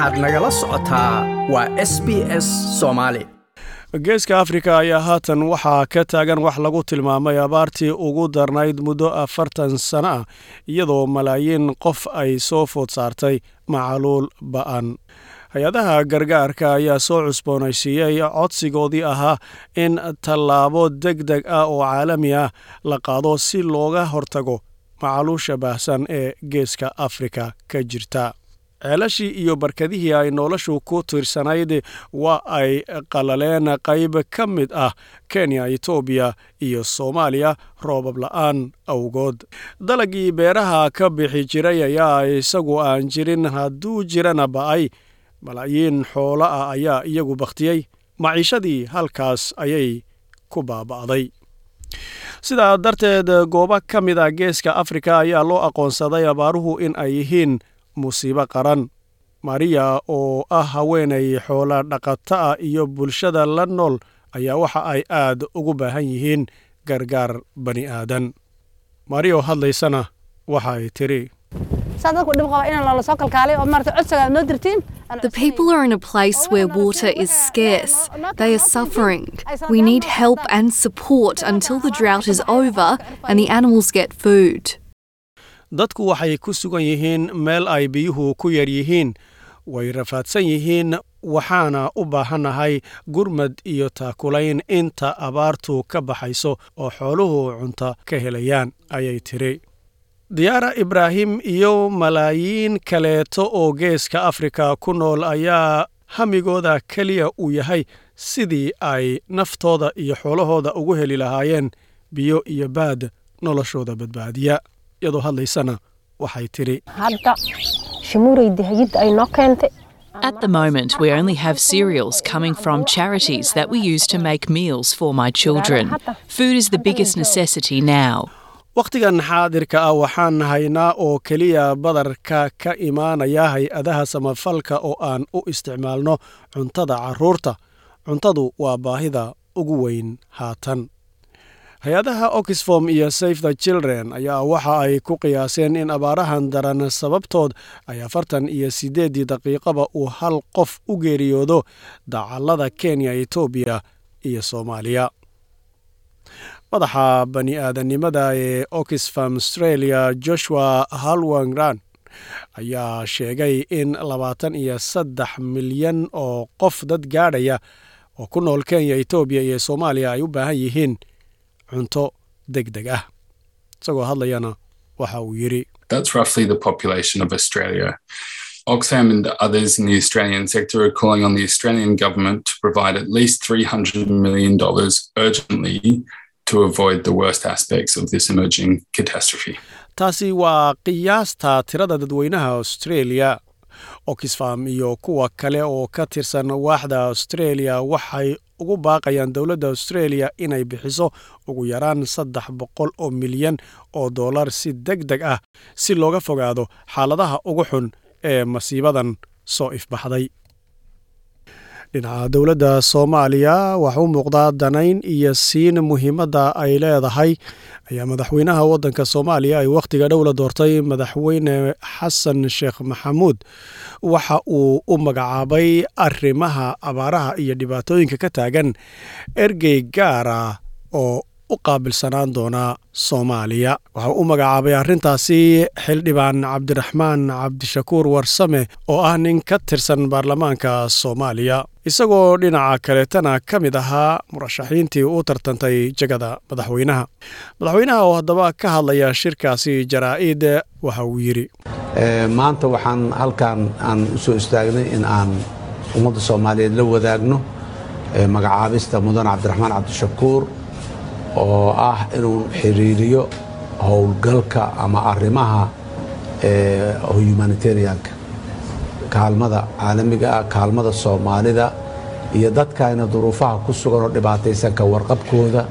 waxaad nagala socotaa waa s b s soomaali geeska afrika ayaa haatan waxaa ka taagan wax lagu tilmaamay abaartii ugu darnayd muddo afartan sano ah iyadoo malaayiin qof ay soo food saartay macaluul ba'an. Hay'adaha gargaarka ayaa soo cusboonaysiiyey codsigoodii ahaa in tallaabo deg deg ah oo caalami ah la qaado si looga hortago macaluusha baahsan ee geeska afrika ka jirta ceelashii iyo barkadihii ay noloshu ku tiirsanayd waa ay qalaleen. Qayb ka mid ah kenya etoobiya iyo soomaaliya roobab la'aan awgood. Dalagii beeraha ka bixi jiray ayaa isagu aan jirin hadduu jirana ba'ay malaayiin xoolo ah ayaa iyagu bakhtiyey maciishadii halkaas ayay ku baaba'day. Sidaa darteed goobo ka mid ah geeska afrika ayaa loo aqoonsaday abaaruhu in ay yihiin musiibo qaran mariya oo ah haweenay xoola dhaqata ah iyo bulshada la nool ayaa waxa ay aad ugu baahan yihiin gargaar bani aadan mariyo hadlaysana waxa ay tidhi The people are in a place where water is scarce. They are suffering. We need help and support until the drought is over and the animals get food. Dadku waxay ku sugan yihiin meel ay biyuhu ku yar yihiin way rafaadsan yihiin waxaana u baahannahay gurmad iyo taakulayn inta abaartu ka baxayso oo xooluhu cunto ka helayaan ayay tidhi diyaara ibraahim iyo malaayiin kaleeto oo geeska afrika ku nool ayaa hamigooda keliya uu yahay sidii ay naftooda iyo xoolahooda ugu heli lahaayeen biyo iyo baad noloshooda badbaadiya iyadoo hadlaysana waxay tidhi At the moment, we only have cereals coming from charities that we use to make meals for my children. Food is the biggest necessity now. wakhtigan xaadirka ah waxaan haynaa oo keliya badarka ka imaanaya hay'adaha samafalka oo aan u isticmaalno cuntada carruurta cuntadu waa baahida ugu weyn haatan hay'adaha oxfom iyo safe the children ayaa waxa ay ku qiyaaseen in abaarahan daran sababtood ay afartan iyo siddeeddii daqiiqaba uu hal qof u geeriyoodo dacallada kenya etoobiya iyo soomaaliya. Madaxa bani aadannimada ee oxfam australia joshua halwangran ayaa sheegay in labaatan iyo saddex milyan oo qof dad gaadhaya oo ku nool kenya etoobiya iyo soomaaliya ay u baahan yihiin cunto deg deg ah isagoo hadlayana waxa uu yidhi That's roughly the population of Australia. Oxfam and others in the Australian sector are calling on the Australian government to provide at least $300 million urgently to avoid the worst aspects of this emerging catastrophe. taasi waa qiyaasta tirada dadweynaha australia oxfam iyo kuwa kale oo ka tirsan waaxda australia waxay ugu baaqayaan dowladda australia inay bixiso ugu yaraan saddex boqol oo milyan oo dollar si deg deg ah si looga fogaado xaaladaha ugu xun ee masiibadan soo ifbaxday dhinaca dowladda soomaaliya waxa u muuqdaa danayn iyo siin muhiimadda ay leedahay. Ayaa madaxweynaha waddanka soomaaliya ay wakhtiga dhow la doortay madaxweyne xasan sheekh maxamuud. Waxa uu u magacaabay arrimaha abaaraha iyo dhibaatooyinka ka taagan ergey gaara oo u qaabilsanaan doona soomaaliya. Waxaa u magacaabay arrintaasi xildhibaan cabdiraxmaan cabdishakuur warsame oo ah nin ka tirsan baarlamaanka soomaaliya. Isagoo dhinaca kaleetana ka mid ahaa murashaxiintii u tartantay jegada madaxweynaha. Madaxweynaha oo haddaba ka hadlaya shirkaasi jaraa'id waxa uu yidhi maanta waxaan halkan aan u soo istaagnay in aan ummadda soomaaliyeed la wadaagno magacaabista mudan cabdiraxmaan cabdishakuur oo ah inuu xiriiriyo howlgalka ama arrimaha humanitarianka. Kaalmada caalamiga ah kaalmada soomaalida iyo dadkayna duruufaha ku sugan oo dhibaataysanka warqabkooda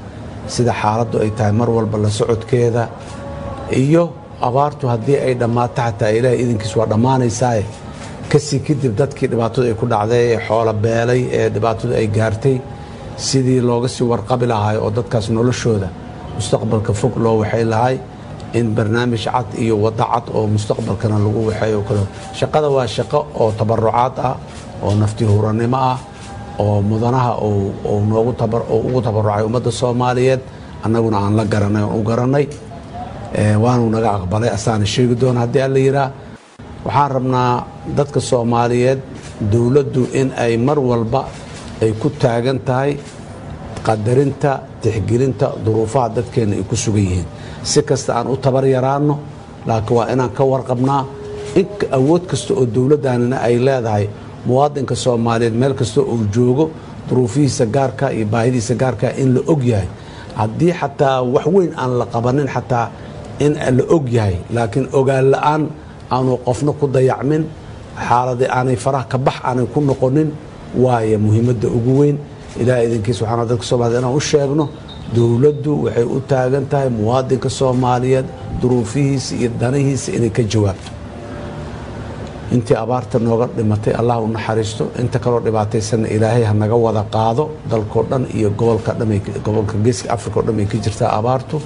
sida xaaladdu ay tahay mar walba la socodkeeda iyo abaartu haddii ay dhammaato xataa ilaahay idinkiis waa dhammaanaysaaye ka sii kadib dadkii dhibaatadu ay ku dhacday ee xoolo beelay ee dhibaatadu ay gaartay sidii looga sii warqabi lahay oo dadkaas noloshooda mustaqbalka fog loo waxay lahay in barnaamij cad iyo waddo cad oo mustaqbalkana lagu waxeeyo kale. Shaqada waa shaqo oo tabarucaad ah oo nafti hurannimo ah oo mudanaha ugu tabarucay ummadda soomaaliyeed. Annaguna aan la garanay oon u garannay waanu naga aqbalay asaana sheegi doona haddii alla yidhaah waxaan rabnaa dadka soomaaliyeed dowladdu in ay mar walba ay ku taagan tahay qadarinta tixgelinta duruufaha dadkeenna ay ku sugan yihiin. Si kasta aan u tabar yaraanno laakiin waa inaan ka warqabnaa in awood kasta oo dowladdaanina ay leedahay muwaadinka soomaaliyeed meel kasta uu joogo duruufihiisa gaarka iyo baahidiisa gaarka in la og yahay. Haddii xataa wax weyn aan la qabanin xataa in la og yahay laakiin ogaan la'aan aanu qofna ku dayacmin xaaladii aanay faraha ka bax aanay ku noqonin waayo muhiimadda ugu weyn. Ilaah idinkiis waxaana dadka soomaaliyed inaan u sheegno dowladdu waxay u taagan tahay muwaadinka soomaaliyeed duruufihiisa iyo danihiisa inay ka jawaabto. Intii abaarta nooga dhimatay allah u naxariisto inta kaloo dhibaataysanna ilaahay ha naga wada qaado dalkoo dhan iyo gobolka geeska africa o dhan ay ka jirtaa abaartu.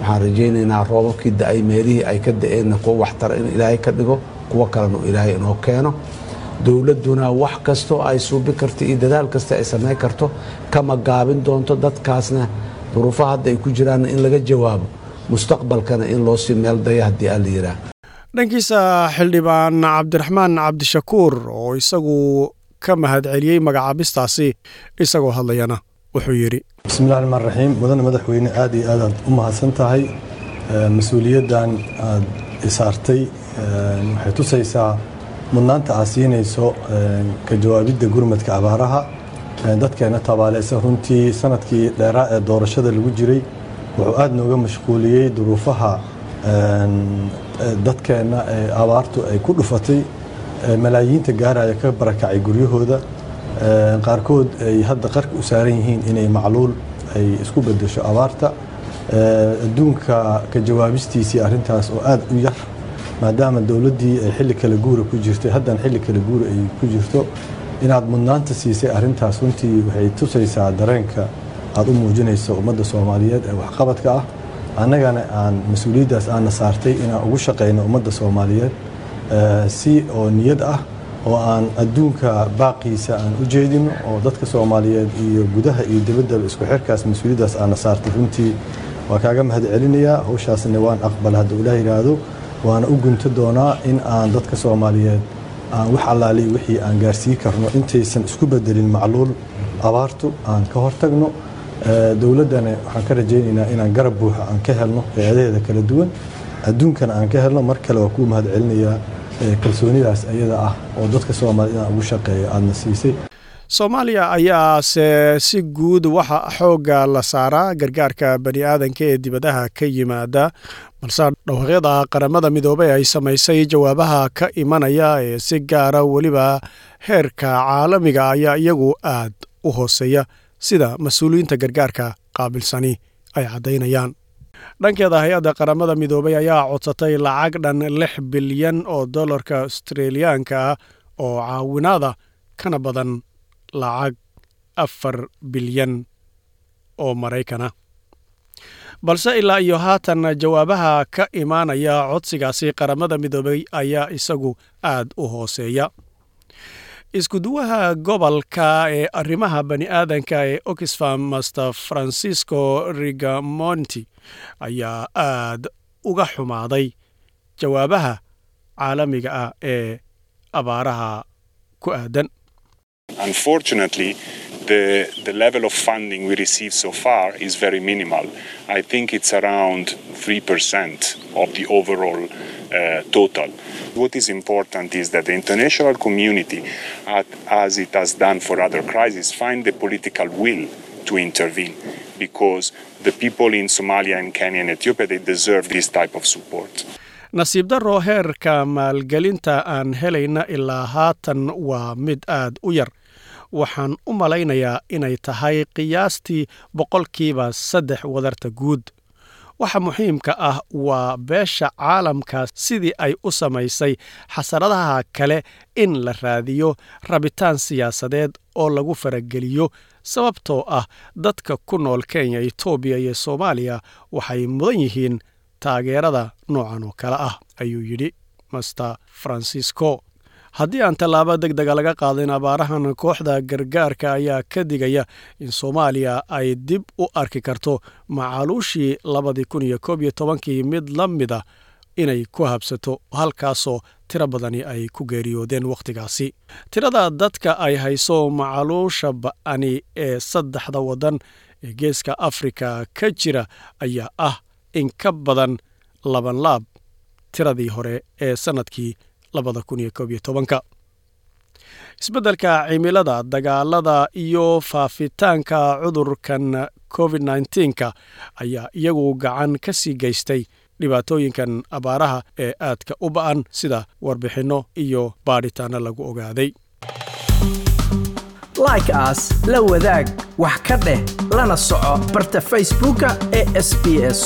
Waxaan rajaynaynaa roobabkii da'ay meelihii ay ka da'eenna kuwa waxtara in ilaahay ka dhigo kuwo kalena ilaahay inoo keeno dowladduna wax kastoo ay suubi karto iyo dadaal kasta ay samayn karto kama gaabin doonto dadkaasna. Duruufaha hadda ay ku jiraanna in laga jawaabo mustaqbalkana in loo sii meel daya haddii alla yidhaah dhankiisa xildhibaan cabdiraxmaan cabdishakuur oo isagu ka mahadceliyey magacaabistaasi isagoo hadlayana wuxuu yidhi bismillahi raxmaan raxiim mudane madaxweyne aad iyo aadaad u mahadsan tahay. Mas'uuliyaddan aad isaartay waxay tusaysaa mudnaanta aad siinayso ka jawaabidda gurmadka abaaraha dadkeena tabaaleysa runtii sannadkii dheeraa ee doorashada lagu jiray wuxuu aad nooga mashquuliyey duruufaha dadkeenna ee abaartu ay ku dhufatay malaayiinta gaaraya ka barakacay guryahooda qaarkood ay hadda qarka u saaran yihiin inay macluul ay isku bedesho abaarta adduunka ka jawaabistiisii arrintaas oo aad u yar maadaama dowladdii ay xilli kale guura ku jirtay haddana xilli kale guura ay ku jirto inaad mudnaanta siisay arrintaas runtii waxay tusaysaa dareenka aad u muujinayso ummadda soomaaliyeed ee waxqabadka ah. Annagana aan mas'uuliyaddaas aana saartay inaan ugu shaqayno ummadda soomaaliyeed si oo niyad ah oo aan adduunka baaqiisa aan u jeedino oo dadka soomaaliyeed iyo gudaha iyo dibaddaba isku xirkaas mas'uuliyaddaas aana saartay. Runtii waa kaaga mahad celinayaa hawshaasna waan aqbal. Hadda ilaah yidhaahdo waana u gunto doonaa in aan dadka soomaaliyeed aan wax allaaliy wixii aan gaarsii karno. Intaysan isku bedelin macluul abaartu aan ka hortagno. Dowladdana waxaan ka rajaynaynaa inaan garab buuxa aan ka helno hay'adaheeda kala duwan. Adduunkana aan ka helno mar kale waa kuu mahad kalsoonidaas ayada ah oo dadka soomaaliyed inaan ugu shaqeeya aadna siisay. Soomaaliya ayaase si guud waxa xoogga la saaraa gargaarka bani aadanka ee dibadaha ka yimaada balse dhawaqyada qaramada midoobey ay samaysay jawaabaha ka imanaya ee si gaara weliba heerka caalamiga ayaa iyagu aad u hooseeya sida mas'uuliyiinta gargaarka qaabilsani ay caddaynayaan dhankeeda hay'adda qaramada midoobey ayaa codsatay lacag dhan lix bilyan oo dollarka australiyaanka ah oo caawinaada kana badan lacag afar bilyan oo maraykana balse ilaa iyo haatan jawaabaha ka imaanaya codsigaasi qaramada midoobey ayaa isagu aad u hooseeya. Iskuduwaha gobolka ee arrimaha bani aadanka ee oxfam master francisco rigamonti ayaa aad uga xumaaday jawaabaha caalamiga ah ee abaaraha ku aadan the, the level of funding we receive so far is very minimal. I think it's around 3% of the overall uh, total. What is important is that the international community, as it has done for other crises, find the political will to intervene because the people in Somalia and Kenya and Ethiopia, they deserve this type of support. nasiib darro heerka maalgelinta aan helayna ilaa haatan waa mid aad u yar waxaan u malaynayaa inay tahay qiyaastii boqolkiiba saddex wadarta guud. Waxa muxiimka ah waa beesha caalamka sidii ay u samaysay xasaradaha kale in la raadiyo rabitaan siyaasadeed oo lagu farageliyo sababtoo ah dadka ku nool kenya etoobiya iyo soomaaliya waxay mudan yihiin taageerada noocan oo kale ah ayuu yidhi master francisco haddii aan tallaabo deg dega laga qaadin abaarahan kooxda gargaarka ayaa ka digaya in soomaaliya ay dib u arki karto macaluushii labadii kun iyo koob iyo tobankii. Mid la mida inay ku habsato halkaasoo tiro badani ay ku geeriyoodeen wakhtigaasi tirada dadka ay hayso macaluusha ba'ani ee saddexda waddan ee geeska afrika ka jira ayaa ah in ka badan labanlaab tiradii hore ee sannadkii isbeddelka cimilada dagaalada iyo faafitaanka cudurkan covid nneteen-ka ayaa iyagu gacan ka sii geystay dhibaatooyinkan abaaraha ee aadka u ba'an sida warbixinno iyo baadhitaanno lagu ogaaday. Like aas la wadaag wax ka dheh lana soco barta facebooka ee sb s